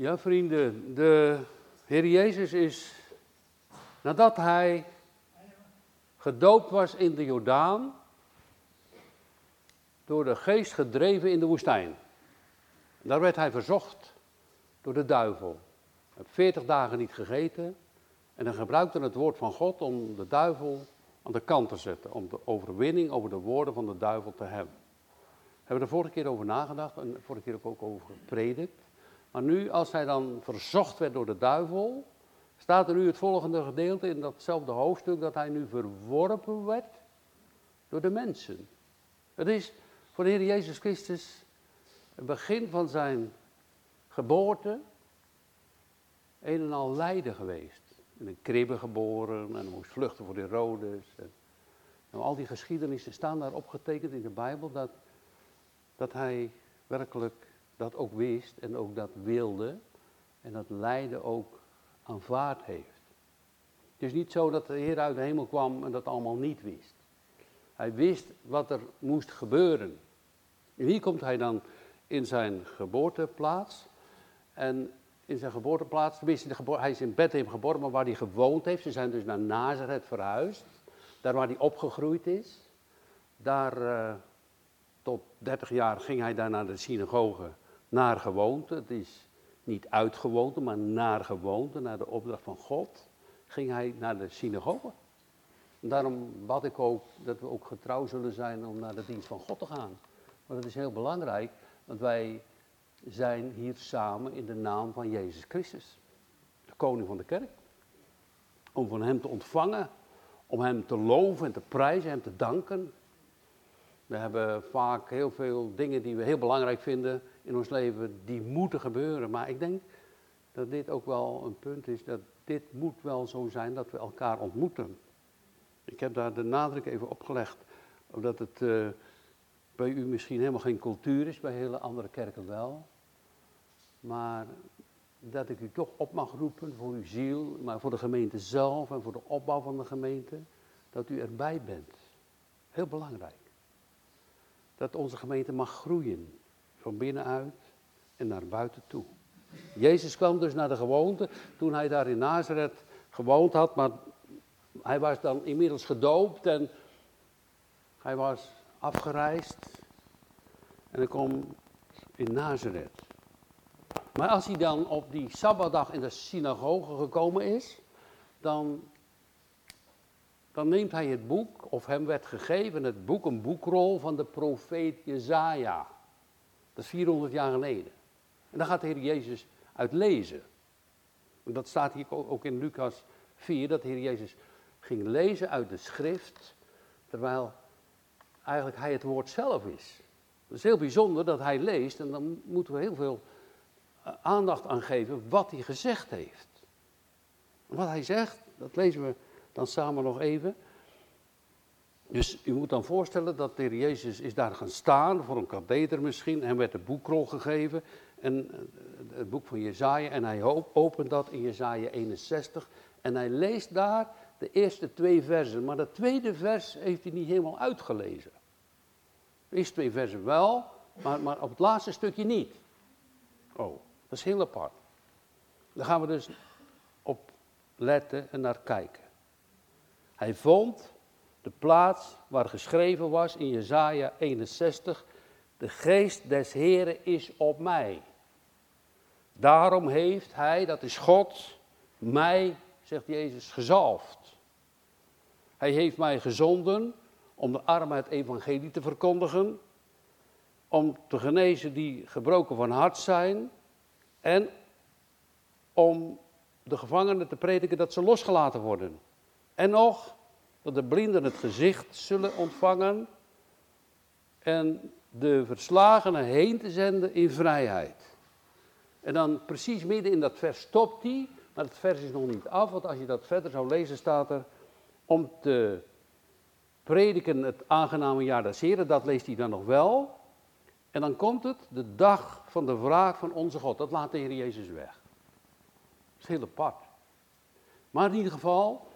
Ja, vrienden, de Heer Jezus is, nadat hij gedoopt was in de Jordaan, door de geest gedreven in de woestijn. Daar werd hij verzocht door de duivel. Hij heeft veertig dagen niet gegeten en dan gebruikte het woord van God om de duivel aan de kant te zetten, om de overwinning over de woorden van de duivel te hebben. We hebben er vorige keer over nagedacht en vorige keer ook over gepredikt. Maar nu, als hij dan verzocht werd door de duivel, staat er nu het volgende gedeelte in datzelfde hoofdstuk dat hij nu verworpen werd door de mensen. Het is voor de Heer Jezus Christus het begin van zijn geboorte een en al lijden geweest. In een kribbe geboren en moest vluchten voor de Herodes. En, nou, al die geschiedenissen staan daar opgetekend in de Bijbel dat, dat hij werkelijk dat ook wist en ook dat wilde en dat lijden ook aanvaard heeft. Het is niet zo dat de Heer uit de hemel kwam en dat allemaal niet wist. Hij wist wat er moest gebeuren. En hier komt hij dan in zijn geboorteplaats. En in zijn geboorteplaats, tenminste, hij is in Bethlehem geboren, maar waar hij gewoond heeft. Ze zijn dus naar Nazareth verhuisd. Daar waar hij opgegroeid is. Daar uh, tot 30 jaar ging hij daar naar de synagoge naar gewoonte. Het is niet uit gewoonte, maar naar gewoonte, naar de opdracht van God, ging hij naar de synagoge. daarom bad ik ook dat we ook getrouw zullen zijn om naar de dienst van God te gaan. Want dat is heel belangrijk, want wij zijn hier samen in de naam van Jezus Christus, de koning van de kerk. Om van Hem te ontvangen, om Hem te loven en te prijzen, Hem te danken. We hebben vaak heel veel dingen die we heel belangrijk vinden in ons leven, die moeten gebeuren. Maar ik denk dat dit ook wel een punt is, dat dit moet wel zo zijn dat we elkaar ontmoeten. Ik heb daar de nadruk even op gelegd, omdat het uh, bij u misschien helemaal geen cultuur is, bij hele andere kerken wel. Maar dat ik u toch op mag roepen voor uw ziel, maar voor de gemeente zelf en voor de opbouw van de gemeente, dat u erbij bent. Heel belangrijk. Dat onze gemeente mag groeien. Van binnenuit en naar buiten toe. Jezus kwam dus naar de gewoonte toen hij daar in Nazareth gewoond had, maar hij was dan inmiddels gedoopt en hij was afgereisd en hij kwam in Nazareth. Maar als hij dan op die Sabbatdag in de synagoge gekomen is, dan, dan neemt hij het boek, of hem werd gegeven het boek, een boekrol van de profeet Jezaja. Dat is 400 jaar geleden. En dan gaat de Heer Jezus uit lezen. En dat staat hier ook in Lucas 4, dat de Heer Jezus ging lezen uit de schrift, terwijl eigenlijk hij het woord zelf is. Het is heel bijzonder dat hij leest en dan moeten we heel veel eh, aandacht aan geven wat hij gezegd heeft. Wat hij zegt, dat lezen we dan samen nog even. Dus u moet dan voorstellen dat de heer Jezus is daar gaan staan, voor een katheder misschien, en werd de boekrol gegeven, en eh, het boek van Jezaja, en hij opent dat in Jezaja 61, en hij leest daar de eerste twee versen, maar dat tweede vers heeft hij niet helemaal uitgelezen. De eerste twee versen wel, maar, maar op het laatste stukje niet. Oh, dat is heel apart. Daar gaan we dus op letten en naar kijken. Hij vond de plaats waar geschreven was in Jesaja 61, de geest des Heren is op mij. Daarom heeft hij, dat is God, mij, zegt Jezus, gezalfd. Hij heeft mij gezonden om de armen het evangelie te verkondigen, om te genezen die gebroken van hart zijn en om de gevangenen te prediken dat ze losgelaten worden. En nog dat de blinden het gezicht zullen ontvangen en de verslagenen heen te zenden in vrijheid. En dan precies midden in dat vers stopt hij, maar het vers is nog niet af, want als je dat verder zou lezen staat er om te prediken het aangename jaar des Heren, dat leest hij dan nog wel. En dan komt het, de dag van de wraak van onze God, dat laat de Heer Jezus weg. Dat is heel apart. Maar in ieder geval,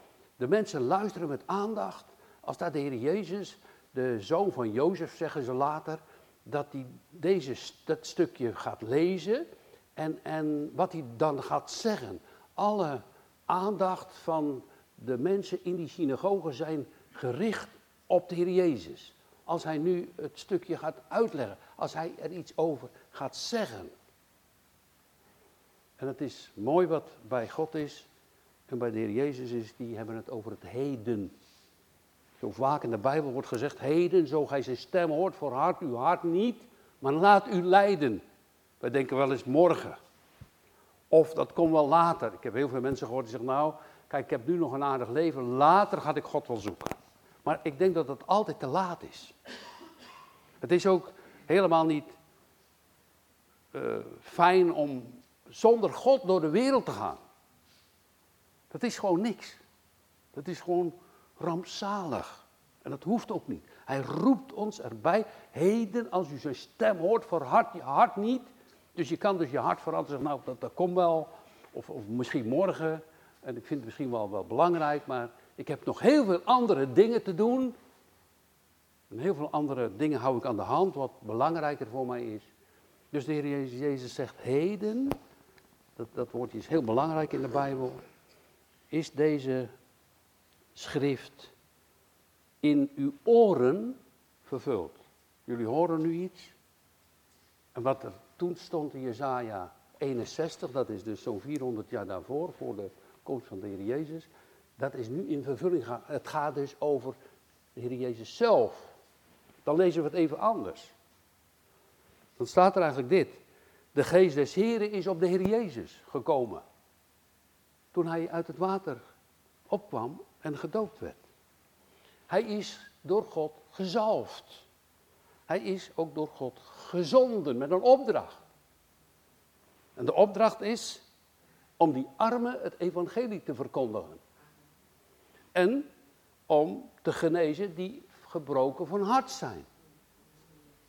de mensen luisteren met aandacht als dat de Heer Jezus, de zoon van Jozef, zeggen ze later, dat hij deze, dat stukje gaat lezen En, en wat hij dan gaat zeggen. Alle aandacht van de mensen in die synagoge zijn gericht op de Heer Jezus. Als hij nu het stukje gaat uitleggen, als hij er iets over gaat zeggen. En het is mooi wat bij God is en bij de Heer Jezus is, die hebben het over het heden. Zo vaak in de Bijbel wordt gezegd, heden, zo gij zijn stem hoort, verhard uw hart niet, maar laat u leiden. Wij denken wel eens morgen. Of dat komt wel later. Ik heb heel veel mensen gehoord die zeggen, nou, kijk, ik heb nu nog een aardig leven, later ga ik God wel zoeken. Maar ik denk dat het altijd te laat is. Het is ook helemaal niet uh, fijn om zonder God door de wereld te gaan. Dat is gewoon niks. Dat is gewoon rampzalig. En dat hoeft ook niet. Hij roept ons erbij. Heden, als u zijn stem hoort, verhard je hart niet. Dus je kan dus je hart veranderen. Nou, dat, dat komt wel. Of, of misschien morgen. En ik vind het misschien wel, wel belangrijk. Maar ik heb nog heel veel andere dingen te doen. En heel veel andere dingen hou ik aan de hand. Wat belangrijker voor mij is. Dus de Heer Jezus, Jezus zegt heden. Dat, dat woordje is heel belangrijk in de Bijbel. Is deze schrift in uw oren vervuld. Jullie horen nu iets. En wat er toen stond in Jezaja 61, dat is dus zo'n 400 jaar daarvoor, voor de komst van de Heer Jezus, dat is nu in vervulling gaan. Het gaat dus over de Heer Jezus zelf. Dan lezen we het even anders. Dan staat er eigenlijk dit. De geest des Heren is op de Heer Jezus gekomen. Toen hij uit het water opkwam en gedoopt werd. Hij is door God gezalfd. Hij is ook door God gezonden met een opdracht. En de opdracht is om die armen het evangelie te verkondigen. En om te genezen die gebroken van hart zijn.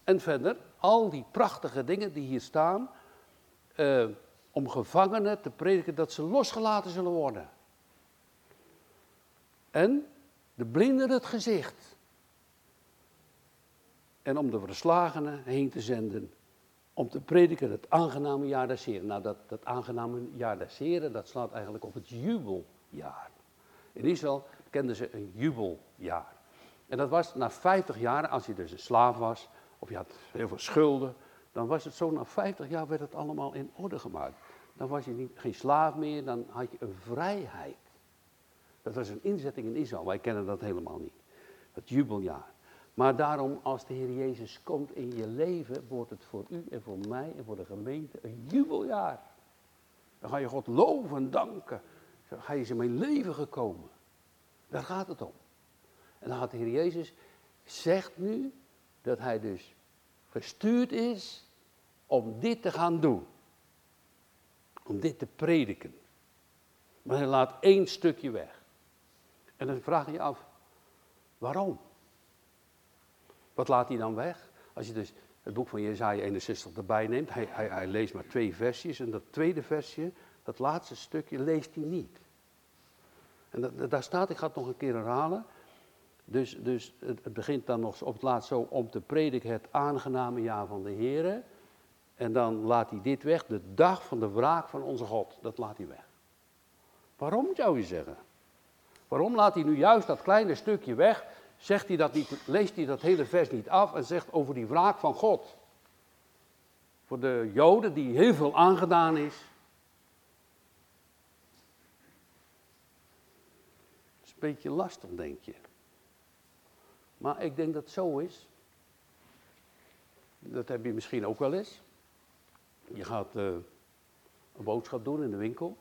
En verder, al die prachtige dingen die hier staan, uh, om gevangenen te prediken dat ze losgelaten zullen worden. En de blinden het gezicht. En om de verslagenen heen te zenden. Om te prediken het aangename jaar des Heren. Nou, dat, dat aangename jaar des Heren, dat slaat eigenlijk op het jubeljaar. In Israël kenden ze een jubeljaar. En dat was na 50 jaar, als je dus een slaaf was, of je had heel veel schulden, dan was het zo, na 50 jaar werd het allemaal in orde gemaakt. Dan was je niet, geen slaaf meer, dan had je een vrijheid. Dat was een inzetting in Israël. Wij kennen dat helemaal niet. Het jubeljaar. Maar daarom, als de Heer Jezus komt in je leven, wordt het voor u en voor mij en voor de gemeente een jubeljaar. Dan ga je God loven en danken. Hij is in mijn leven gekomen. Daar gaat het om. En dan gaat de Heer Jezus, zegt nu dat hij dus gestuurd is om dit te gaan doen. Om dit te prediken. Maar hij laat één stukje weg. En dan vraag je je af, waarom? Wat laat hij dan weg? Als je dus het boek van Jezaja 61 erbij neemt, hij, hij, hij leest maar twee versies en dat tweede versje, dat laatste stukje, leest hij niet. En dat, daar staat, ik ga het nog een keer herhalen. Dus, dus het, begint dan nog op het laatst zo om te prediken het aangename jaar van de Heer. En dan laat hij dit weg, de dag van de wraak van onze God. Dat laat hij weg. Waarom zou je zeggen? Waarom laat hij nu juist dat kleine stukje weg? Zegt hij dat niet, leest hij dat hele vers niet af en zegt over die wraak van God? Voor de Joden die heel veel aangedaan is. Dat is een beetje lastig, denk je. Maar ik denk dat het zo is. Dat heb je misschien ook wel eens. Je gaat uh, een boodschap doen in de winkel.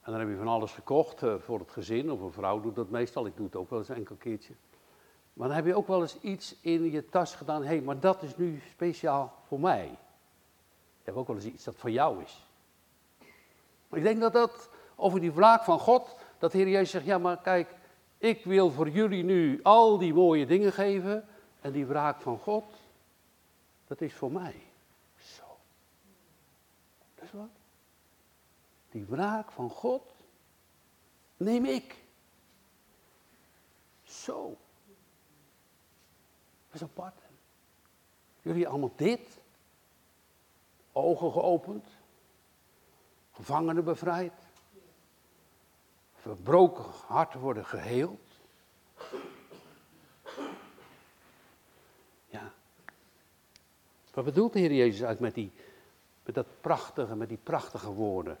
En dan heb je van alles gekocht uh, voor het gezin, of een vrouw doet dat meestal, ik doe het ook wel eens een enkel keertje. Maar dan heb je ook wel eens iets in je tas gedaan, hé, hey, maar dat is nu speciaal voor mij. Je hebt ook wel eens iets dat voor jou is. Maar ik denk dat dat over die wraak van God, dat de Heer Jezus zegt, ja maar kijk, ik wil voor jullie nu al die mooie dingen geven en die wraak van God, dat is voor mij. Die wraak van God neem ik. Zo. Dat is apart. Jullie allemaal dit. ogen geopend, gevangenen bevrijd, verbroken harten worden geheeld. Ja. Wat bedoelt de Heer Jezus uit met, die, met dat prachtige, met die prachtige woorden?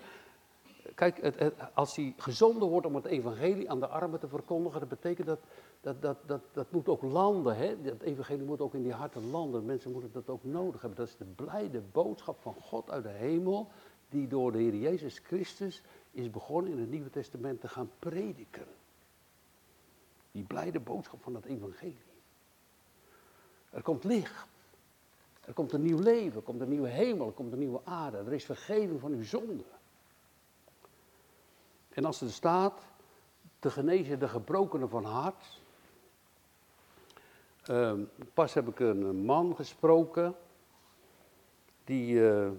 Kijk, het, als hij gezonden wordt om het evangelie aan de armen te verkondigen, dat betekent dat dat, dat, dat, dat moet ook landen. Hè? Dat evangelie moet ook in die harten landen. Mensen moeten dat ook nodig hebben. Dat is de blijde boodschap van God uit de hemel, die door de Heer Jezus Christus is begonnen in het Nieuwe Testament te gaan prediken. Die blijde boodschap van het evangelie. Er komt licht. Er komt een nieuw leven, er komt een nieuwe hemel, er komt een nieuwe aarde. Er is vergeving van uw zonde. En als er staat, te genezen de gebrokenen van hart. Uh, pas heb ik een man gesproken. Die, uh,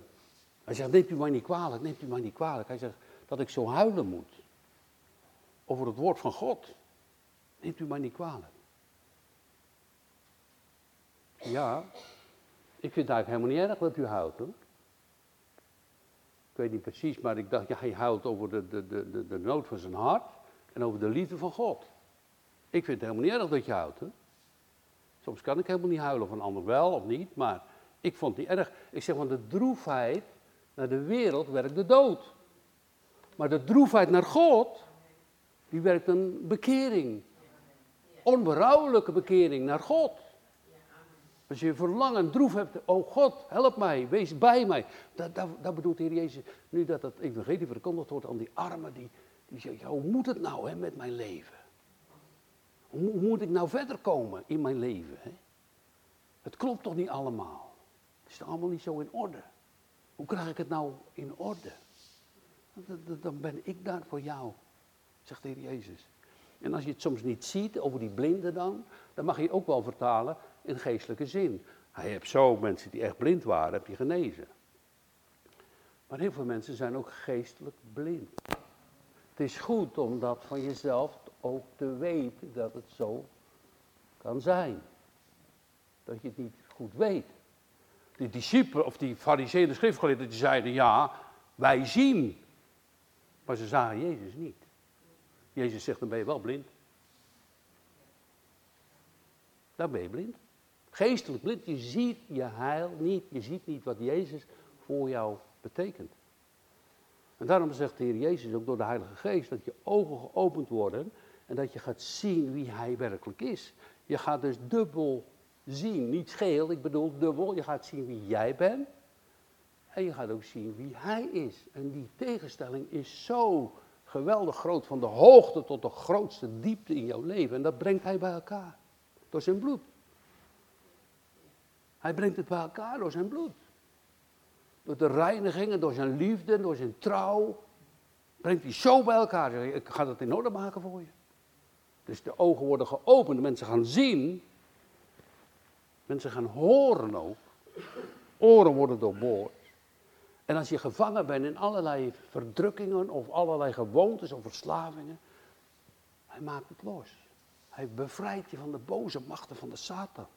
hij zegt, neemt u mij niet kwalijk, neemt u mij niet kwalijk. Hij zegt, dat ik zo huilen moet. Over het woord van God. Neemt u mij niet kwalijk. Ja, ik vind het eigenlijk helemaal niet erg dat u huilt hoor. Ik weet niet precies, maar ik dacht, ja, hij huilt over de, de, de, de, nood van zijn hart en over de liefde van God. Ik vind het helemaal niet erg dat je huilt. Hè? Soms kan ik helemaal niet huilen, een ander wel of niet, maar ik vond het niet erg. Ik zeg, want de droefheid naar de wereld werkt de dood. Maar de droefheid naar God, die werkt een bekering. Onberouwelijke bekering naar God. Als je verlangen, droef hebt, oh God, help mij, wees bij mij. Dat, dat, dat bedoelt de Heer Jezus, nu dat het evangelie verkondigd wordt aan die armen, die, die zeggen, hoe moet het nou hè, met mijn leven? Hoe, hoe, moet ik nou verder komen in mijn leven? Hè? Het klopt toch niet allemaal? Het is allemaal niet zo in orde? Hoe krijg ik het nou in orde? Dan ben ik daar voor jou, zegt de Heer Jezus. En als je het soms niet ziet, over die blinden dan, dan mag je ook wel vertalen in geestelijke zin. Hij hebt zo mensen die echt blind waren, heb je genezen. Maar heel veel mensen zijn ook geestelijk blind. Het is goed om dat van jezelf ook te weten dat het zo kan zijn. Dat je het niet goed weet. Die discipelen of die fariseeën, de schriftgeleerden, die zeiden ja, wij zien. Maar ze zagen Jezus niet. Jezus zegt, dan ben je wel blind. Dan ben je blind. Geestelijk blind, je ziet je heil niet. Je ziet niet wat Jezus voor jou betekent. En daarom zegt de Heer Jezus ook door de Heilige Geest dat je ogen geopend worden en dat je gaat zien wie Hij werkelijk is. Je gaat dus dubbel zien, niet scheel, ik bedoel dubbel. Je gaat zien wie jij bent en je gaat ook zien wie Hij is. En die tegenstelling is zo geweldig groot, van de hoogte tot de grootste diepte in jouw leven. En dat brengt Hij bij elkaar, door zijn bloed. Hij brengt het bij elkaar door zijn bloed. Door de reinigingen, door zijn liefde, door zijn trouw. Brengt hij zo bij elkaar. Ik ga dat in orde maken voor je. Dus de ogen worden geopend, mensen gaan zien. Mensen gaan horen ook. Oren worden doorboord. En als je gevangen bent in allerlei verdrukkingen of allerlei gewoontes of verslavingen, hij maakt het los. Hij bevrijdt je van de boze machten van de Satan.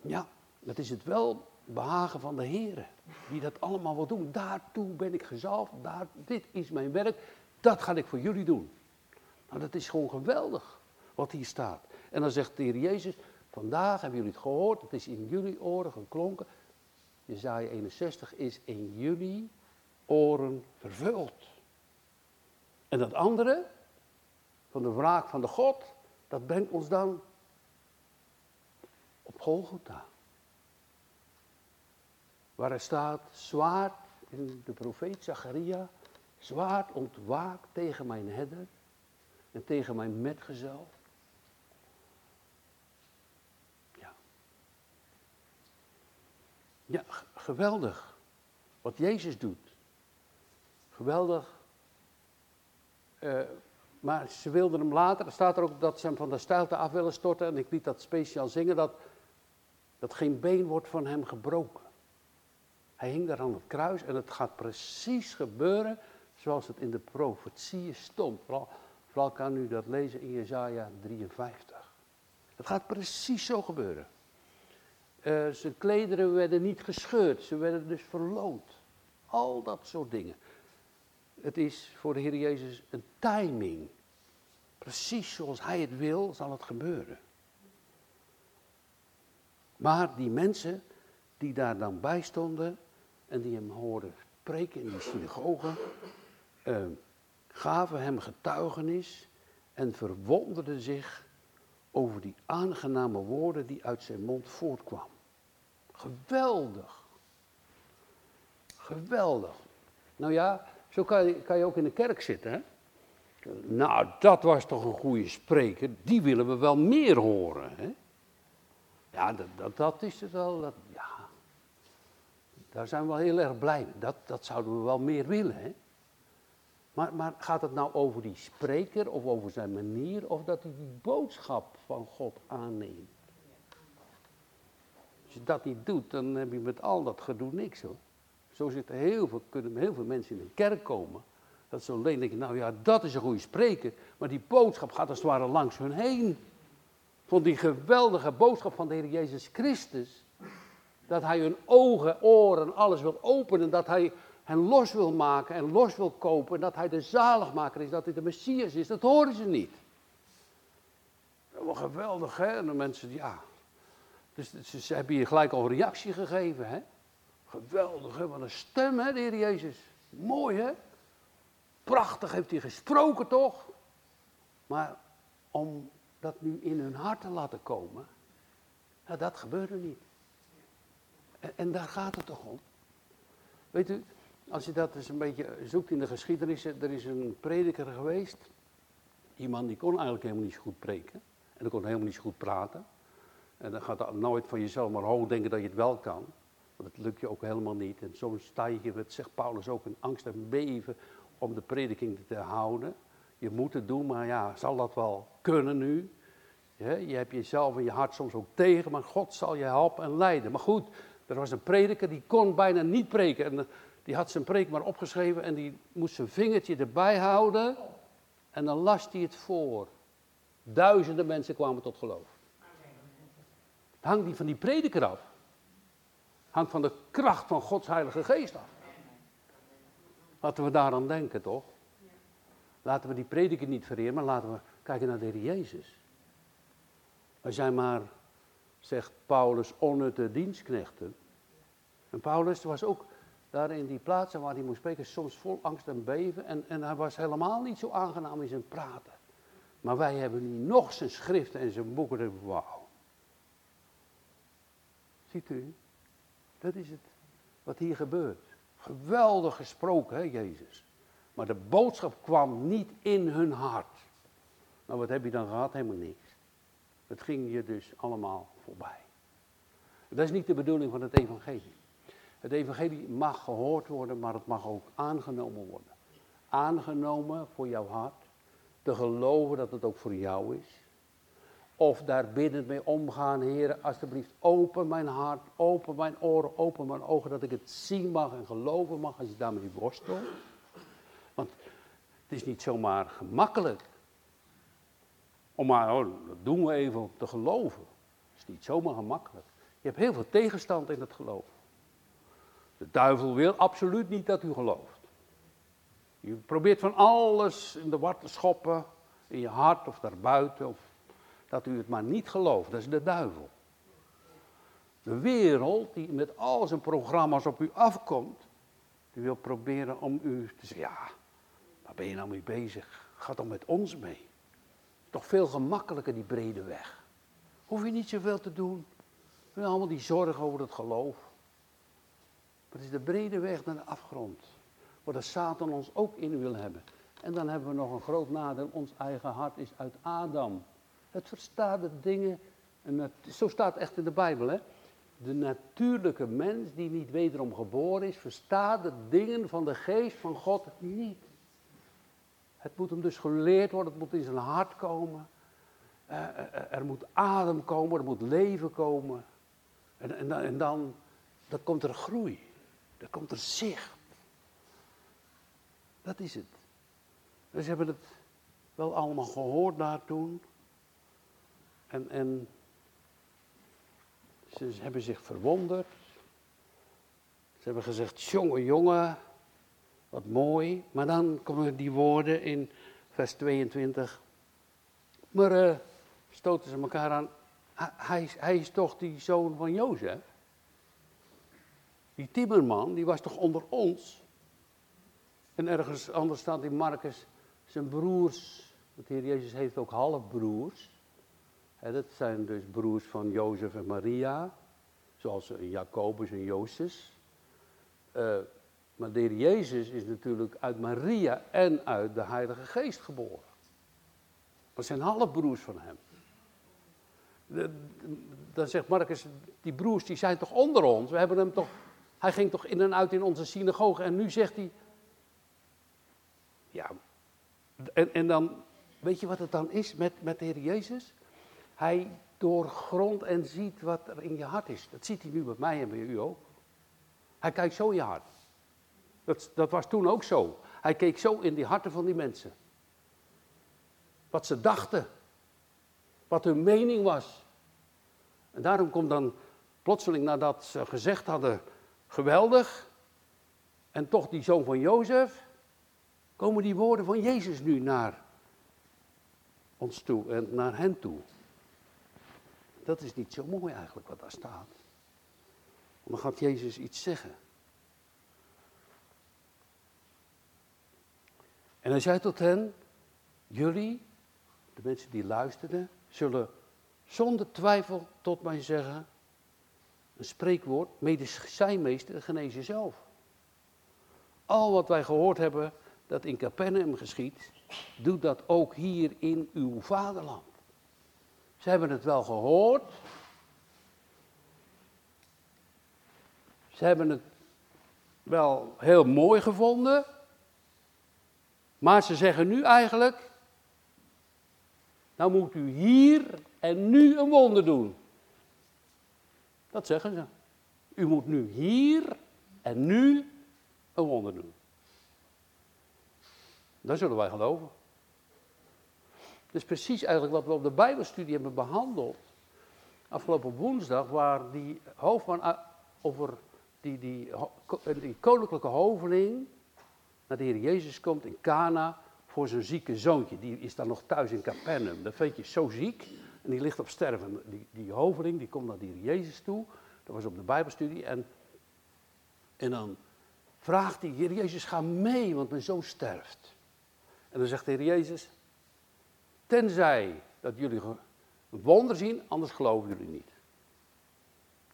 Ja, dat is het wel behagen van de Heer, die dat allemaal wil doen. Daartoe ben ik gezalfd, daar, dit is mijn werk, dat ga ik voor jullie doen. Nou, dat is gewoon geweldig wat hier staat. En dan zegt de Heer Jezus, vandaag hebben jullie het gehoord, het is in jullie oren geklonken. Jezaja 61 is in jullie oren vervuld. En dat andere, van de wraak van de God, dat brengt ons dan Golgotha. Waar er staat, zwaard in de profeet Zacharia, zwaard ontwaakt tegen mijn herder en tegen mijn metgezel. Ja. Ja, geweldig. Wat Jezus doet. Geweldig. Uh, maar ze wilden hem later, er staat er ook dat ze hem van de stijlte af willen storten. En ik liet dat speciaal zingen, dat, dat geen been wordt van hem gebroken. Hij hing daar aan het kruis en het gaat precies gebeuren zoals het in de profetieën stond. Vooral, kan u dat lezen in Jezaja 53. Het gaat precies zo gebeuren. Uh, zijn klederen werden niet gescheurd, ze werden dus verloot. Al dat soort dingen. Het is voor de Heer Jezus een timing. Precies zoals Hij het wil, zal het gebeuren. Maar die mensen die daar dan bij stonden en die hem hoorden spreken in die synagoge, uh, gaven hem getuigenis en verwonderden zich over die aangename woorden die uit zijn mond voortkwamen. Geweldig. Geweldig. Nou ja, zo kan je, kan je ook in de kerk zitten. Hè? Nou, dat was toch een goede spreker. Die willen we wel meer horen. Hè? Ja, dat, dat, dat is het wel. Dat, ja, daar zijn we wel heel erg blij mee. Dat, dat zouden we wel meer willen. Hè? Maar, maar gaat het nou over die spreker of over zijn manier of dat hij die boodschap van God aanneemt? Als je dat niet doet, dan heb je met al dat gedoe niks hoor. Zo zitten heel veel, kunnen heel veel mensen in een kerk komen. Dat ze alleen denken, nou ja, dat is een goede spreker. Maar die boodschap gaat als het ware langs hun heen. Vond die geweldige boodschap van de Heer Jezus Christus. Dat hij hun ogen, oren, alles wil openen. Dat hij hen los wil maken en los wil kopen. En dat hij de zaligmaker is, dat hij de Messias is. Dat horen ze niet. Wel geweldig, hè? En de mensen, ja. Dus ze hebben hier gelijk al een reactie gegeven, hè? Geweldig, hè? Wat een stem, hè, de Heer Jezus. Mooi, hè? Prachtig heeft hij gesproken, toch? Maar om dat nu in hun hart te laten komen, nou, dat gebeurde niet. En, en daar gaat het toch om. Weet u, als je dat eens een beetje zoekt in de geschiedenis, er is een prediker geweest. Iemand die kon eigenlijk helemaal niet zo goed preken. En die kon helemaal niet zo goed praten. En dan gaat dat nooit van jezelf maar hoog denken dat je het wel kan. Want dat lukt je ook helemaal niet. En soms sta je, dat zegt Paulus ook, in angst en beven om de prediking te houden. Je moet het doen, maar ja, zal dat wel kunnen nu? je hebt jezelf en je hart soms ook tegen, maar God zal je helpen en leiden. Maar goed, er was een prediker die kon bijna niet preken. En die had zijn preek maar opgeschreven en die moest zijn vingertje erbij houden. En dan las hij het voor. Duizenden mensen kwamen tot geloof. Het hangt niet van die prediker af. Het hangt van de kracht van Gods Heilige Geest af. Laten we daaraan denken, toch? Laten we die prediker niet vereren, maar laten we kijken naar de Heer Jezus. Wij zijn maar, zegt Paulus, onnutte dienstknechten. En Paulus was ook daar in die plaatsen waar hij moest spreken, soms vol angst en beven. En, en hij was helemaal niet zo aangenaam in zijn praten. Maar wij hebben nu nog zijn schriften en zijn boeken. Wauw. Ziet u? Dat is het wat hier gebeurt. Geweldig gesproken, hè, Jezus. Maar de boodschap kwam niet in hun hart. Nou, wat heb je dan gehad? Helemaal niks. Het ging je dus allemaal voorbij. Dat is niet de bedoeling van het evangelie. Het evangelie mag gehoord worden, maar het mag ook aangenomen worden. Aangenomen voor jouw hart. Te geloven dat het ook voor jou is. Of daar binnen mee omgaan, heren, alsjeblieft, open mijn hart, open mijn oren, open mijn ogen, dat ik het zien mag en geloven mag als je daarmee worstelt. Het is niet zomaar gemakkelijk om maar, oh, dat doen we even te geloven. Het is niet zomaar gemakkelijk. Je hebt heel veel tegenstand in het geloof. De duivel wil absoluut niet dat u gelooft. Je probeert van alles in de war te schoppen, in je hart of daarbuiten, of dat u het maar niet gelooft. Dat is de duivel. De wereld die met al zijn programma's op u afkomt, die wil proberen om u te zeggen, ja, waar ben je nou mee bezig? Ga dan met ons mee. Toch veel gemakkelijker die brede weg. Hoef je niet zoveel te doen. We allemaal die zorgen over het geloof. Maar het is de brede weg naar de afgrond. Waar de Satan ons ook in wil hebben. En dan hebben we nog een groot nadeel. Ons eigen hart is uit Adam. Het verstaat de dingen. En zo staat het echt in de Bijbel. Hè? De natuurlijke mens die niet wederom geboren is, verstaat de dingen van de geest van God niet. Het moet hem dus geleerd worden, het moet in zijn hart komen. Uh, er moet adem komen, er moet leven komen. En, en, en dan, dan komt er groei, dan komt er zicht. Dat is het. Dus hebben het wel allemaal gehoord daar toen. En, en Ze hebben zich verwonderd. Ze hebben gezegd, jongen, jongen, wat mooi. Maar dan komen die woorden in vers 22. Maar uh, stoten ze elkaar aan. Hij, hij, is toch die zoon van Jozef? Die timmerman, die was toch onder ons? En ergens anders staat in Marcus, zijn broers, want de Heer Jezus heeft ook halfbroers. He, dat zijn dus broers van Jozef en Maria, zoals Jacobus en Jozef. Uh, maar de Heer Jezus is natuurlijk uit Maria en uit de Heilige Geest geboren. Dat zijn halfbroers van hem. dan zegt Marcus, die broers die zijn toch onder ons? We hebben hem toch, hij ging toch in en uit in onze synagoge en nu zegt hij, ja, en, en dan, weet je wat het dan is met, met de Heer Jezus? Hij doorgrondt en ziet wat er in je hart is. Dat ziet hij nu bij mij en bij u ook. Hij kijkt zo in je hart. Dat, dat was toen ook zo. Hij keek zo in die harten van die mensen. Wat ze dachten. Wat hun mening was. En daarom komt dan plotseling nadat ze gezegd hadden, geweldig. En toch die zoon van Jozef. Komen die woorden van Jezus nu naar ons toe en naar hen toe. Dat is niet zo mooi eigenlijk wat daar staat. Dan gaat Jezus iets zeggen. En hij zei tot hen, jullie, de mensen die luisterden, zullen zonder twijfel tot mij zeggen, een spreekwoord, medicijnmeester genees jezelf. Al wat wij gehoord hebben dat in Capernaum geschiet, doe dat ook hier in uw vaderland. Ze hebben het wel gehoord. Ze hebben het wel heel mooi gevonden. Maar ze zeggen nu eigenlijk, nou moet u hier en nu een wonder doen. Dat zeggen ze. U moet nu hier en nu een wonder doen. Dat zullen wij geloven. Dat is precies eigenlijk wat we op de Bijbelstudie hebben behandeld. Afgelopen woensdag, waar die hoofdman over die, die, die koninklijke hoveling naar de Heer Jezus komt in Cana voor zijn zieke zoontje. Die is dan nog thuis in Capernaum. Dat je zo ziek en die ligt op sterven. Die, die hoveling die komt naar de Heer Jezus toe. Dat was op de Bijbelstudie. En, en dan vraagt hij, Heer Jezus, ga mee, want mijn zoon sterft. En dan zegt de Heer Jezus, tenzij dat jullie een wonder zien, anders geloven jullie niet.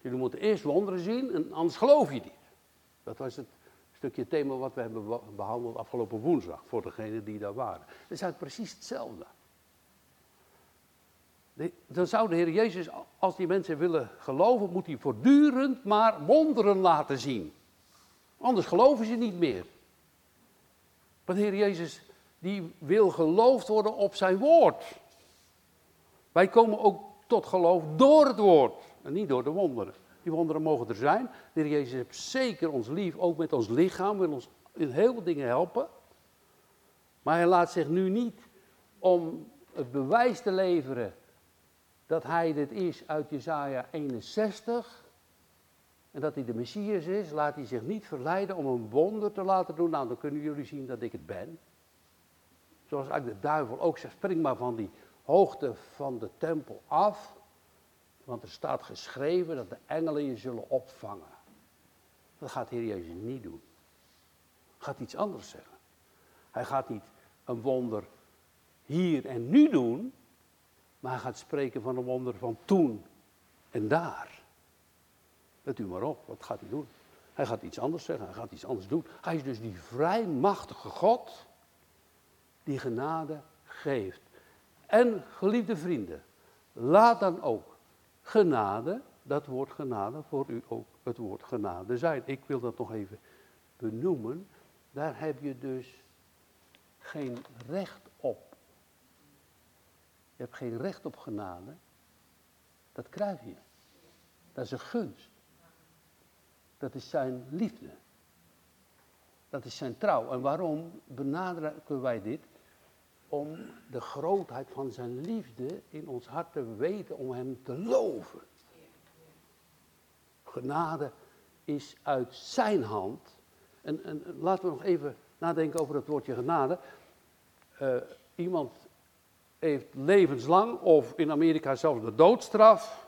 Jullie moeten eerst wonderen zien en anders geloof je niet. Dat was het stukje thema wat we hebben behandeld afgelopen woensdag, voor degenen die daar waren. Het is eigenlijk precies hetzelfde. Dan zou de Heer Jezus, als die mensen willen geloven, moet hij voortdurend maar wonderen laten zien. Anders geloven ze niet meer. Want de Heer Jezus, die wil geloofd worden op zijn woord. Wij komen ook tot geloof door het woord en niet door de wonderen. Die wonderen mogen er zijn. De Heer Jezus heeft zeker ons lief, ook met ons lichaam, wil ons in heel veel dingen helpen. Maar hij laat zich nu niet om het bewijs te leveren dat hij dit is uit Jesaja 61 en dat hij de Messias is, laat hij zich niet verleiden om een wonder te laten doen. Nou, dan kunnen jullie zien dat ik het ben. Zoals eigenlijk de duivel ook zegt, spring maar van die hoogte van de tempel af. Want er staat geschreven dat de engelen je zullen opvangen. Dat gaat Heer Jezus niet doen. Hij gaat iets anders zeggen. Hij gaat niet een wonder hier en nu doen, maar hij gaat spreken van een wonder van toen en daar. Let u maar op, wat gaat hij doen? Hij gaat iets anders zeggen, hij gaat iets anders doen. Hij is dus die vrijmachtige God die genade geeft. En geliefde vrienden, laat dan ook genade, dat woord genade, voor u ook het woord genade zijn. Ik wil dat nog even benoemen. Daar heb je dus geen recht op. Je hebt geen recht op genade. Dat krijg je. Dat is een gunst. Dat is zijn liefde. Dat is zijn trouw. En waarom benadrukken wij dit? Om de grootheid van zijn liefde in ons hart te weten, om hem te loven. Genade is uit zijn hand. En, en laten we nog even nadenken over het woordje genade. Uh, iemand heeft levenslang of in Amerika zelfs de doodstraf.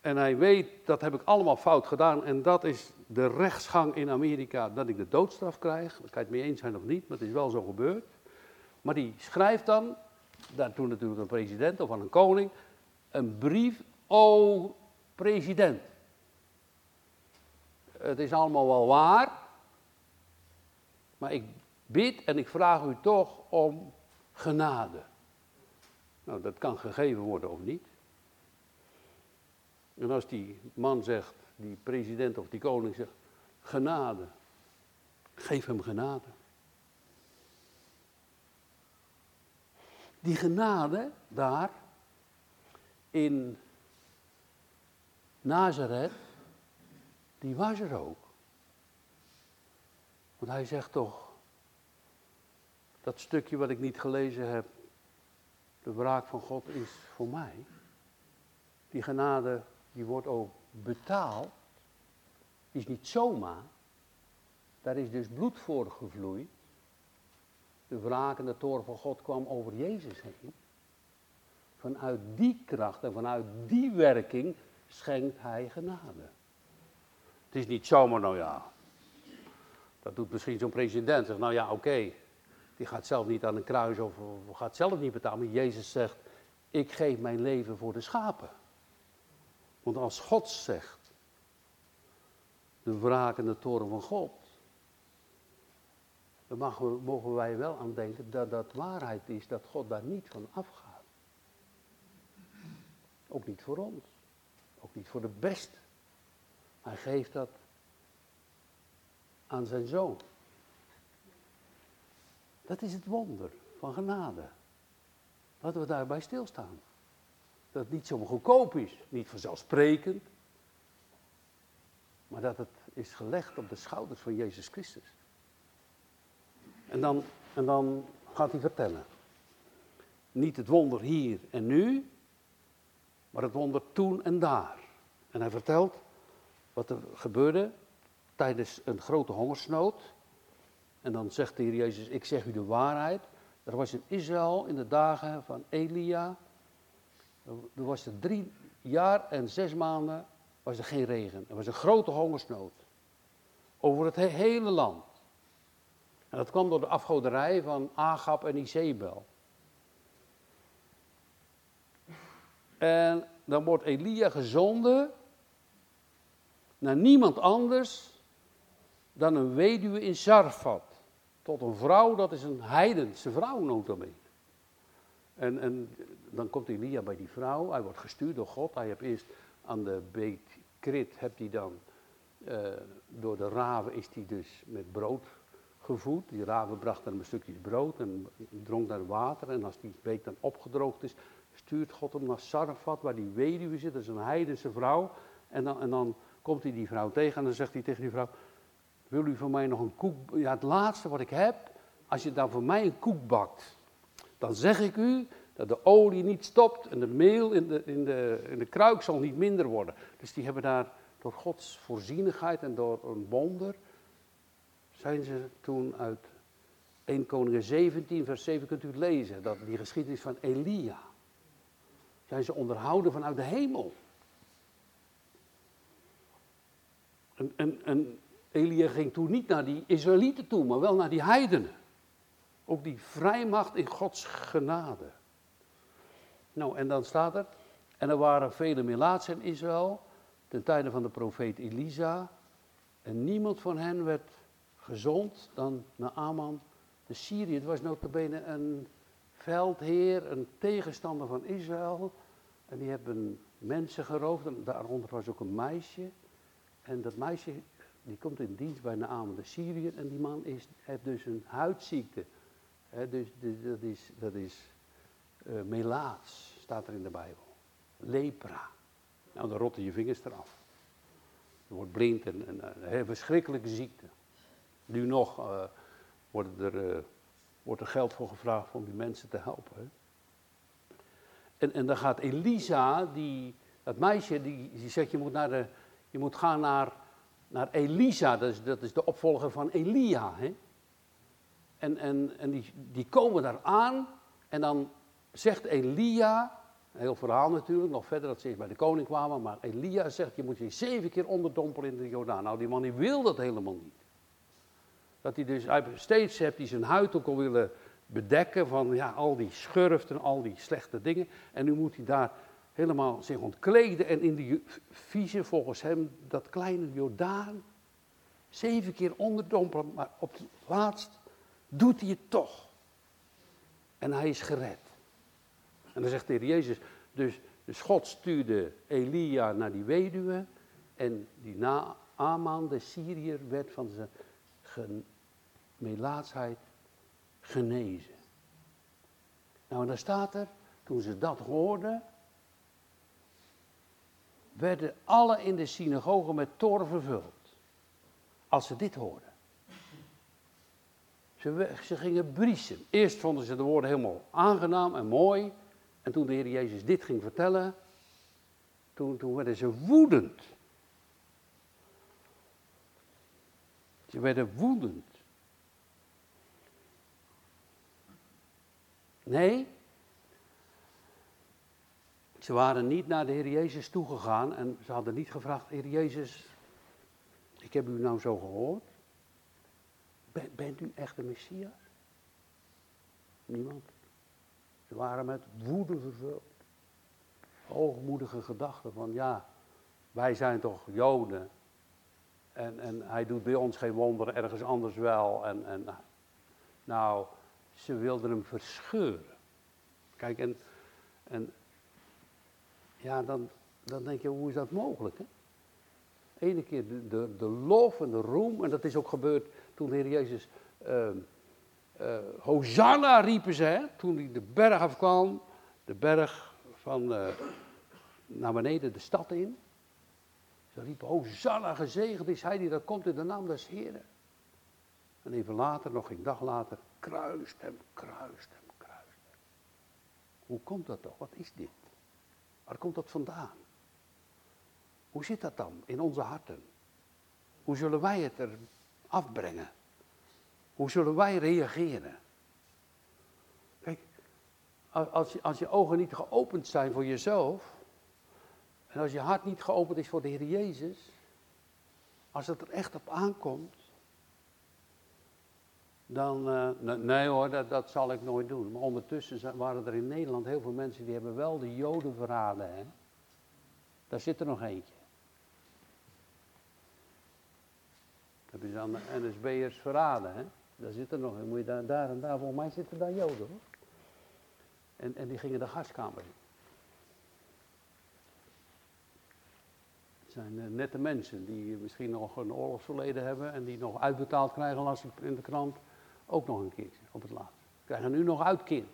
En hij weet, dat heb ik allemaal fout gedaan. En dat is de rechtsgang in Amerika, dat ik de doodstraf krijg. Daar kan je het mee eens zijn of niet, maar het is wel zo gebeurd. Maar die schrijft dan, daartoe natuurlijk een president of aan een koning, een brief. O president. Het is allemaal wel waar. Maar ik bid en ik vraag u toch om genade. Nou, dat kan gegeven worden of niet. En als die man zegt, die president of die koning zegt, genade, geef hem genade. Die genade daar in Nazareth, die was er ook. Want hij zegt toch, dat stukje wat ik niet gelezen heb, de wraak van God is voor mij. Die genade, die wordt ook betaald. Is niet zomaar. Daar is dus bloed voor gevloeid. De wraak en de toren van God kwam over Jezus heen. Vanuit die kracht en vanuit die werking schenkt hij genade. Het is niet zomaar, nou ja. Dat doet misschien zo'n president. Zegt, nou ja, oké. Die gaat zelf niet aan een kruis of, gaat zelf niet betalen. Maar Jezus zegt, ik geef mijn leven voor de schapen. Want als God zegt, de wraak en de toren van God, dan mogen, wij wel aan denken dat dat waarheid is, dat God daar niet van afgaat. Ook niet voor ons, ook niet voor de beste. Hij geeft dat aan zijn zoon. Dat is het wonder van genade. Laten we daarbij stilstaan. Dat het niet zo goedkoop is, niet vanzelfsprekend, maar dat het is gelegd op de schouders van Jezus Christus. En dan, en dan gaat hij vertellen. Niet het wonder hier en nu, maar het wonder toen en daar. En hij vertelt wat er gebeurde tijdens een grote hongersnood. En dan zegt Heer Jezus, ik zeg u de waarheid. Er was in Israël in de dagen van Elia, er was er drie jaar en zes maanden, was er geen regen. Er was een grote hongersnood. Over het hele land. En dat kwam door de afgoderij van Agab en Izebel. En dan wordt Elia gezonden naar niemand anders dan een weduwe in Sarfat tot een vrouw, dat is een heidense vrouw notabene. En, en dan komt Elia bij die vrouw, hij wordt gestuurd door God. Hij heeft eerst aan de beet Krit, hebt hij dan, uh, door de raven is hij dus met brood gevoed. Die raven brachten hem een stukje brood en dronk naar water. En als die beek dan opgedroogd is, stuurt God hem naar Sarfat, waar die weduwe zit. Dat is een heidense vrouw. En dan, en dan komt hij die vrouw tegen en dan zegt hij tegen die vrouw, wil u voor mij nog een koek? Ja, het laatste wat ik heb, als je dan voor mij een koek bakt, dan zeg ik u dat de olie niet stopt en de meel in de, in de, in de kruik zal niet minder worden. Dus die hebben daar door Gods voorzienigheid en door een wonder, zijn ze toen uit 1 Koningin 17, vers 7 kunt u lezen, dat die geschiedenis van Elia. Zijn ze onderhouden vanuit de hemel. En, en, en Elia ging toen niet naar die Israëlieten toe, maar wel naar die heidenen. Ook die vrijmacht in Gods genade. Nou, en dan staat er, en er waren vele melaatsen in Israël, ten tijde van de profeet Elisa, en niemand van hen werd gezond dan Naaman de Syrië. Het was notabene een veldheer, een tegenstander van Israël. En die hebben mensen geroofd, daaronder was ook een meisje. En dat meisje die komt in dienst bij Naaman de Syriër en die man is, heeft dus een huidziekte. dus, dat is, dat is uh, staat er in de Bijbel. Lepra. Nou, dan rotten je vingers eraf. Je wordt blind en, en een verschrikkelijke ziekte. Nu nog uh, wordt, er, uh, wordt er geld voor gevraagd om die mensen te helpen. En, en dan gaat Elisa, die, dat meisje, die, die zegt je moet naar je moet gaan naar, naar Elisa, dat is, dat is de opvolger van Elia. Hè? En, en, en die, die komen daar aan en dan zegt Elia, een heel verhaal natuurlijk, nog verder dat ze bij de koning kwamen, maar Elia zegt, je moet je zeven keer onderdompelen in de Jordaan. Nou, die man die wil dat helemaal niet. Dat hij dus, steeds heeft hij zijn huid ook al willen bedekken van ja, al die schurft en al die slechte dingen. En nu moet hij daar helemaal zich ontkleden en in die vieze, volgens hem, dat kleine Jordaan, zeven keer onderdompelen, maar op het laatst doet hij het toch. En hij is gered. En dan zegt de Heer Jezus, dus, dus God stuurde Elia naar die weduwe en die na Aman, de Syriër, werd van zijn melaatsheid genezen. Nou, en dan staat er, toen ze dat hoorden, werden alle in de synagoge met toren vervuld. Als ze dit hoorden. Ze, ze gingen briesen. Eerst vonden ze de woorden helemaal aangenaam en mooi. En toen de Heer Jezus dit ging vertellen, toen, toen werden ze woedend. Ze werden woedend. Nee, ze waren niet naar de Heer Jezus toegegaan en ze hadden niet gevraagd, Heer Jezus, ik heb u nou zo gehoord. bent u echt de Messias? Niemand. Ze waren met woede vervuld. Hoogmoedige gedachten van, ja, wij zijn toch Joden. En, en hij doet bij ons geen wonderen, ergens anders wel. En, en nou, ze wilden hem verscheuren. Kijk, en, en ja, dan, dan denk je, hoe is dat mogelijk? Hè? Ene keer de, de, de lof en de roem, en dat is ook gebeurd toen de Heer Jezus, uh, uh, Hosanna riepen ze, hè? toen hij de berg afkwam, de berg van uh, naar beneden de stad in. Ze riepen, Hosanna gezegend is hij die dat komt in de naam des Heren. En even later, nog een dag later, kruist hem, kruist hem, kruist hem. Hoe komt dat toch? Wat is dit? Waar komt dat vandaan? Hoe zit dat dan in onze harten? Hoe zullen wij het er afbrengen? Hoe zullen wij reageren? Kijk, als je, als je ogen niet geopend zijn voor jezelf, en als je hart niet geopend is voor de Heer Jezus, als het er echt op aankomt, dan, uh, nee hoor, dat, dat zal ik nooit doen. Maar ondertussen waren er in Nederland heel veel mensen die hebben wel de Joden verraden. Hè? Daar zit er nog eentje. Hebben ze aan de NSB'ers verraden, hè? Daar zit er nog, moet je daar, daar en daar, volgens mij zitten daar Joden hoor. En, en die gingen de gaskamer in. Het zijn uh, nette mensen die misschien nog een oorlogsverleden hebben en die nog uitbetaald krijgen als in de krant ook nog een keertje op het laatst. Krijgen nu nog uitkering.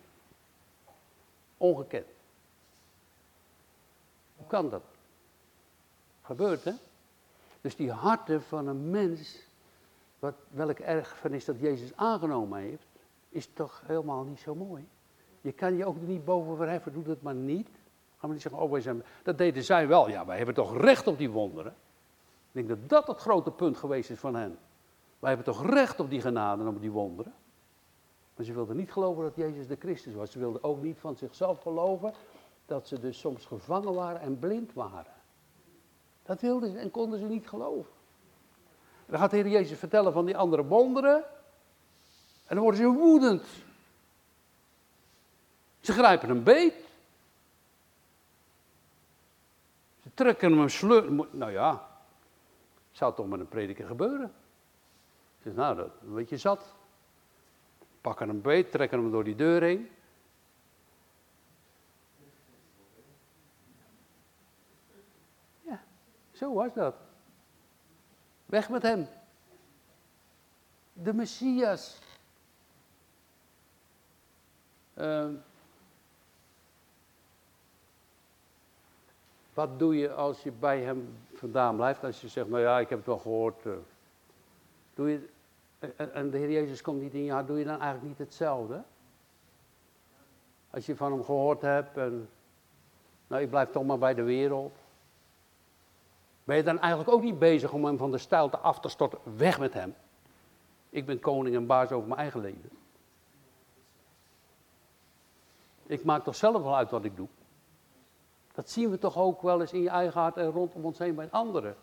Ongekend. Hoe kan dat? Gebeurt hè? Dus die harten van een mens, wat, welk erfenis dat Jezus aangenomen heeft, is toch helemaal niet zo mooi. Je kan je ook niet boven verheffen, doe dat maar niet. Gaan we niet zeggen, oh wij zijn, dat deden zij wel. Ja, wij hebben toch recht op die wonderen. Ik denk dat dat het grote punt geweest is van hen. Wij hebben toch recht op die genade en op die wonderen. Maar ze wilden niet geloven dat Jezus de Christus was. Ze wilden ook niet van zichzelf geloven dat ze dus soms gevangen waren en blind waren. Dat wilden ze en konden ze niet geloven. dan gaat de Heer Jezus vertellen van die andere wonderen. En dan worden ze woedend. Ze grijpen een beet. Ze trekken hem sleur. Nou ja, zou toch met een prediker gebeuren. Dus nou, dat een beetje zat. Pakken hem beet, trekken hem door die deur heen. Ja, zo was dat. Weg met hem. De Messias. Uh, wat doe je als je bij hem vandaan blijft? Als je zegt, nou ja, ik heb het wel gehoord. Uh, doe je, en de Heer Jezus komt niet in je hart, doe je dan eigenlijk niet hetzelfde? Als je van hem gehoord hebt en, nou ik blijf toch maar bij de wereld. Ben je dan eigenlijk ook niet bezig om hem van de stijlte af te storten? Weg met hem. Ik ben koning en baas over mijn eigen leven. Ik maak toch zelf wel uit wat ik doe. Dat zien we toch ook wel eens in je eigen hart en rondom ons heen bij anderen.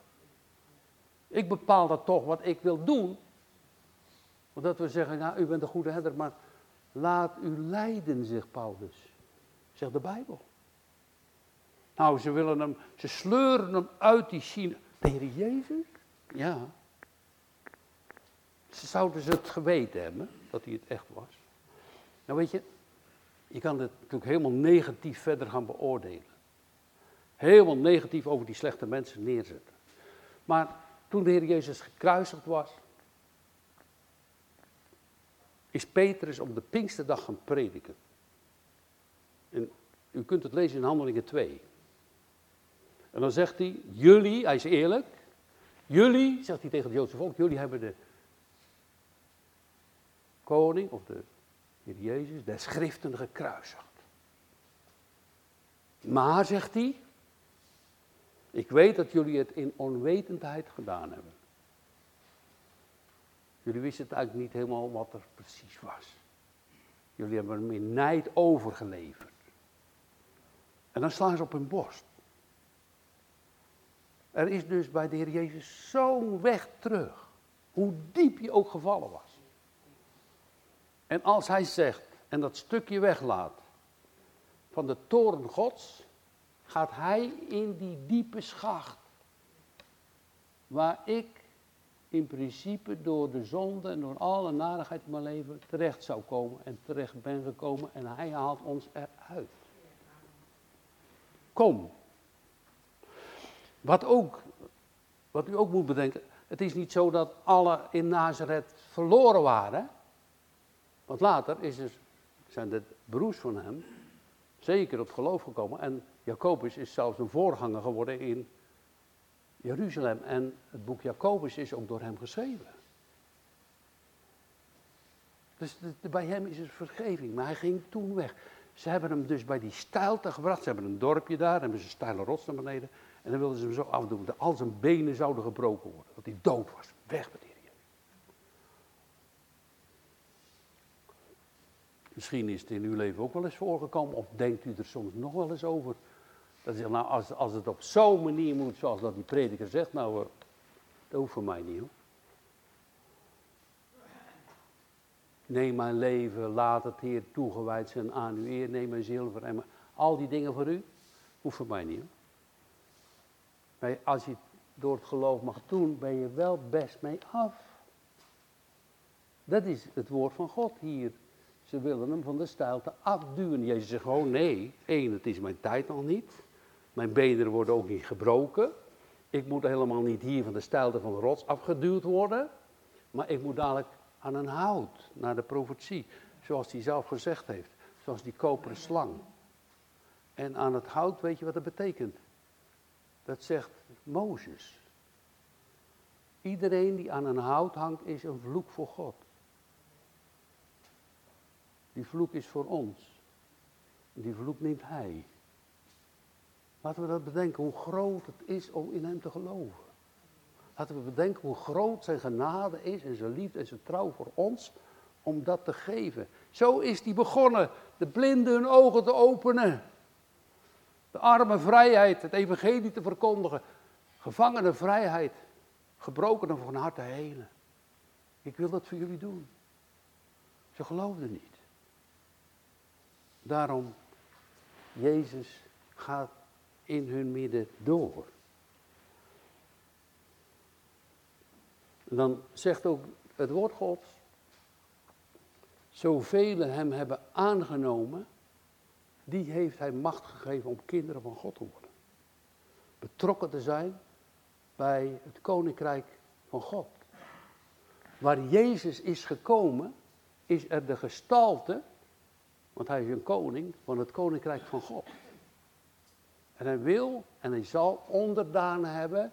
Ik bepaal dat toch wat ik wil doen. Omdat we zeggen, nou, u bent een goede herder, maar laat u leiden, zegt Paulus. Zegt de Bijbel. Nou, ze willen hem, ze sleuren hem uit die China. De Heer Jezus? Ja. Ze zouden ze het geweten hebben, dat hij het echt was. Nou weet je, je kan het natuurlijk helemaal negatief verder gaan beoordelen. Helemaal negatief over die slechte mensen neerzetten. Maar toen de Heer Jezus gekruisigd was, is Petrus op de Pinksterdag gaan prediken. En u kunt het lezen in Handelingen 2. En dan zegt hij, jullie, hij is eerlijk, jullie, zegt hij tegen het Joodse volk, jullie hebben de koning of de Heer Jezus, de schriften gekruisigd. Maar, zegt hij, ik weet dat jullie het in onwetendheid gedaan hebben. Jullie wisten het eigenlijk niet helemaal wat er precies was. Jullie hebben hem in nijd overgeleverd. En dan slaan ze op hun borst. Er is dus bij de Heer Jezus zo'n weg terug. Hoe diep je ook gevallen was. En als hij zegt en dat stukje weglaat van de toren Gods, gaat hij in die diepe schacht. Waar ik in principe door de zonde en door alle narigheid in mijn leven terecht zou komen en terecht ben gekomen en hij haalt ons eruit. Kom. Wat, ook, wat u ook moet bedenken, het is niet zo dat alle in Nazareth verloren waren. Want later is er, zijn de broers van hem zeker op geloof gekomen en Jacobus is zelfs een voorganger geworden in Jeruzalem. En het boek Jacobus is ook door hem geschreven. Dus bij hem is het vergeving, maar hij ging toen weg. Ze hebben hem dus bij die steilte gebracht. Ze hebben een dorpje daar, hebben ze een steile rots naar beneden. En dan wilden ze hem zo afdoen dat al zijn benen zouden gebroken worden. Dat hij dood was. Weg met die Misschien is het in uw leven ook wel eens voorgekomen, of denkt u er soms nog wel eens over. Dat zegt, nou, als, het op zo'n manier moet, zoals dat die prediker zegt, nou, uh, dat hoeft voor mij niet hoor. Neem mijn leven, laat het Heer toegewijd zijn aan uw eer, neem mijn zilver en al die dingen voor u, hoeft voor mij niet hoor. Maar als je het door het geloof mag doen, ben je wel best mee af. Dat is het woord van God hier. Ze willen hem van de stijlte afduwen. Jezus zegt gewoon nee. Eén, het is mijn tijd nog niet. Mijn benen worden ook niet gebroken. Ik moet helemaal niet hier van de stijlte van de rots afgeduwd worden. Maar ik moet dadelijk aan een hout, naar de profetie. Zoals hij zelf gezegd heeft. Zoals die koperen slang. En aan het hout, weet je wat dat betekent? Dat zegt Mozes. Iedereen die aan een hout hangt is een vloek voor God. Die vloek is voor ons. Die vloek neemt hij. Laten we dat bedenken, hoe groot het is om in hem te geloven. Laten we bedenken hoe groot zijn genade is en zijn liefde en zijn trouw voor ons om dat te geven. Zo is hij begonnen, de blinden hun ogen te openen. De arme vrijheid, het evangelie te verkondigen. Gevangenen vrijheid, gebrokenen van harte helen. Ik wil dat voor jullie doen. Ze geloofden niet. Daarom, Jezus gaat in hun midden door. Dan zegt ook het woord Gods, zoveel hem hebben aangenomen, die heeft hij macht gegeven om kinderen van God te worden. Betrokken te zijn bij het koninkrijk van God. Waar Jezus is gekomen, is er de gestalte want hij is een koning van het koninkrijk van God. En hij wil en hij zal onderdanen hebben.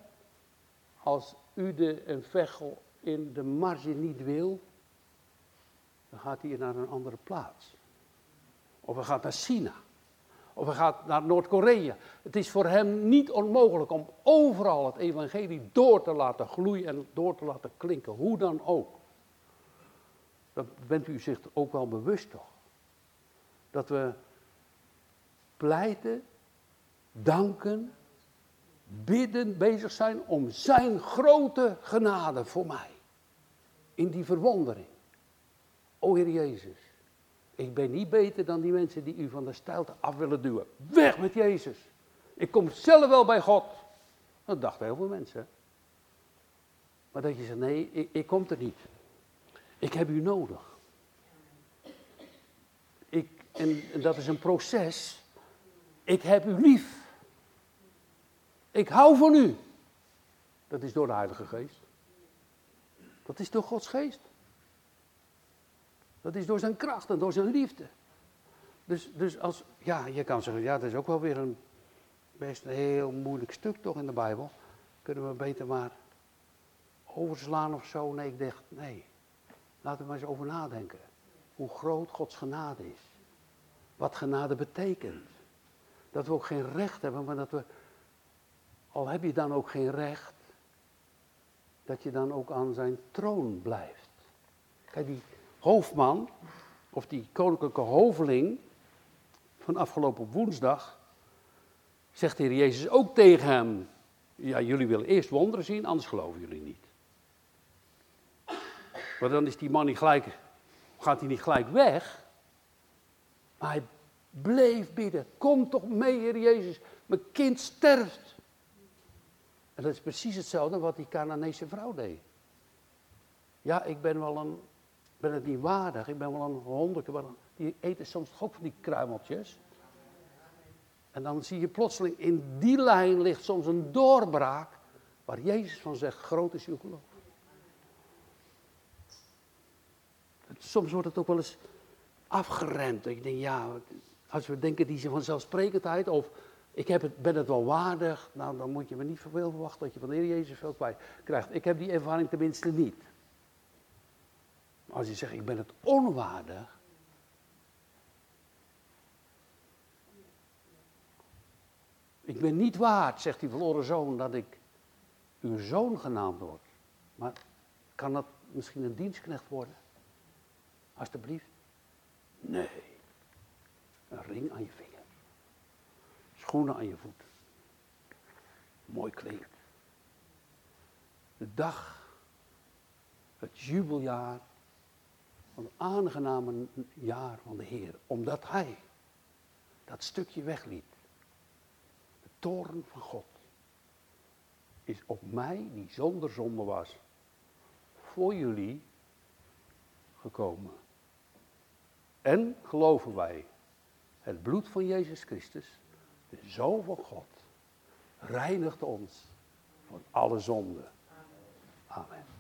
Als u de een vechel in de marge niet wil, dan gaat hij naar een andere plaats. Of hij gaat naar China. Of hij gaat naar Noord-Korea. Het is voor hem niet onmogelijk om overal het evangelie door te laten gloeien en door te laten klinken. Hoe dan ook. Dat bent u zich ook wel bewust toch? Dat we pleiten, danken, bidden, bezig zijn om zijn grote genade voor mij. In die verwondering. O Heer Jezus, ik ben niet beter dan die mensen die u van de stijlte af willen duwen. Weg met Jezus. Ik kom zelf wel bij God. Dat dachten heel veel mensen. Maar dat je zegt, nee, ik, ik kom er niet. Ik heb u nodig. Ik, en, en dat is een proces. Ik heb u lief. Ik hou van u. Dat is door de Heilige Geest. Dat is door Gods Geest. Dat is door zijn kracht en door zijn liefde. Dus, dus als, ja, je kan zeggen, ja, dat is ook wel weer een best een heel moeilijk stuk toch in de Bijbel. Kunnen we beter maar overslaan of zo? Nee, ik dacht, nee. Laten we maar eens over nadenken. Hoe groot Gods genade is. Wat genade betekent. Dat we ook geen recht hebben, maar dat we, al heb je dan ook geen recht, dat je dan ook aan zijn troon blijft. Kijk, die hoofdman, of die koninklijke hoveling van afgelopen woensdag, zegt de Heer Jezus ook tegen hem, ja, jullie willen eerst wonderen zien, anders geloven jullie niet. Maar dan is die man niet gelijk, gaat hij niet gelijk weg, maar hij bleef bidden. Kom toch mee, Heer Jezus, mijn kind sterft. En dat is precies hetzelfde wat die Canaanese vrouw deed. Ja, ik ben wel een, ben het niet waardig, ik ben wel een maar die eten soms ook van die kruimeltjes. En dan zie je plotseling in die lijn ligt soms een doorbraak waar Jezus van zegt, groot is uw geloof. Soms wordt het ook wel eens afgeremd. Je denkt, ja, als we denken die vanzelfsprekendheid of ik heb het, ben het wel waardig, nou dan moet je me niet veel verwachten dat je van de Heer Jezus veel kwijt krijgt. Ik heb die ervaring tenminste niet. Als je zegt, ik ben het onwaardig, Ik ben niet waard, zegt die verloren zoon, dat ik uw zoon genaamd word. Maar kan dat misschien een dienstknecht worden? Alsjeblieft. Nee. Een ring aan je vinger. Schoenen aan je voet. Mooi kleed. De dag, het jubeljaar, het aangename jaar van de Heer. Omdat Hij dat stukje wegliet toorn van God is op mij, die zonder zonde was, voor jullie gekomen. En geloven wij, het bloed van Jezus Christus, de Zoon God, reinigt ons van alle zonde. Amen.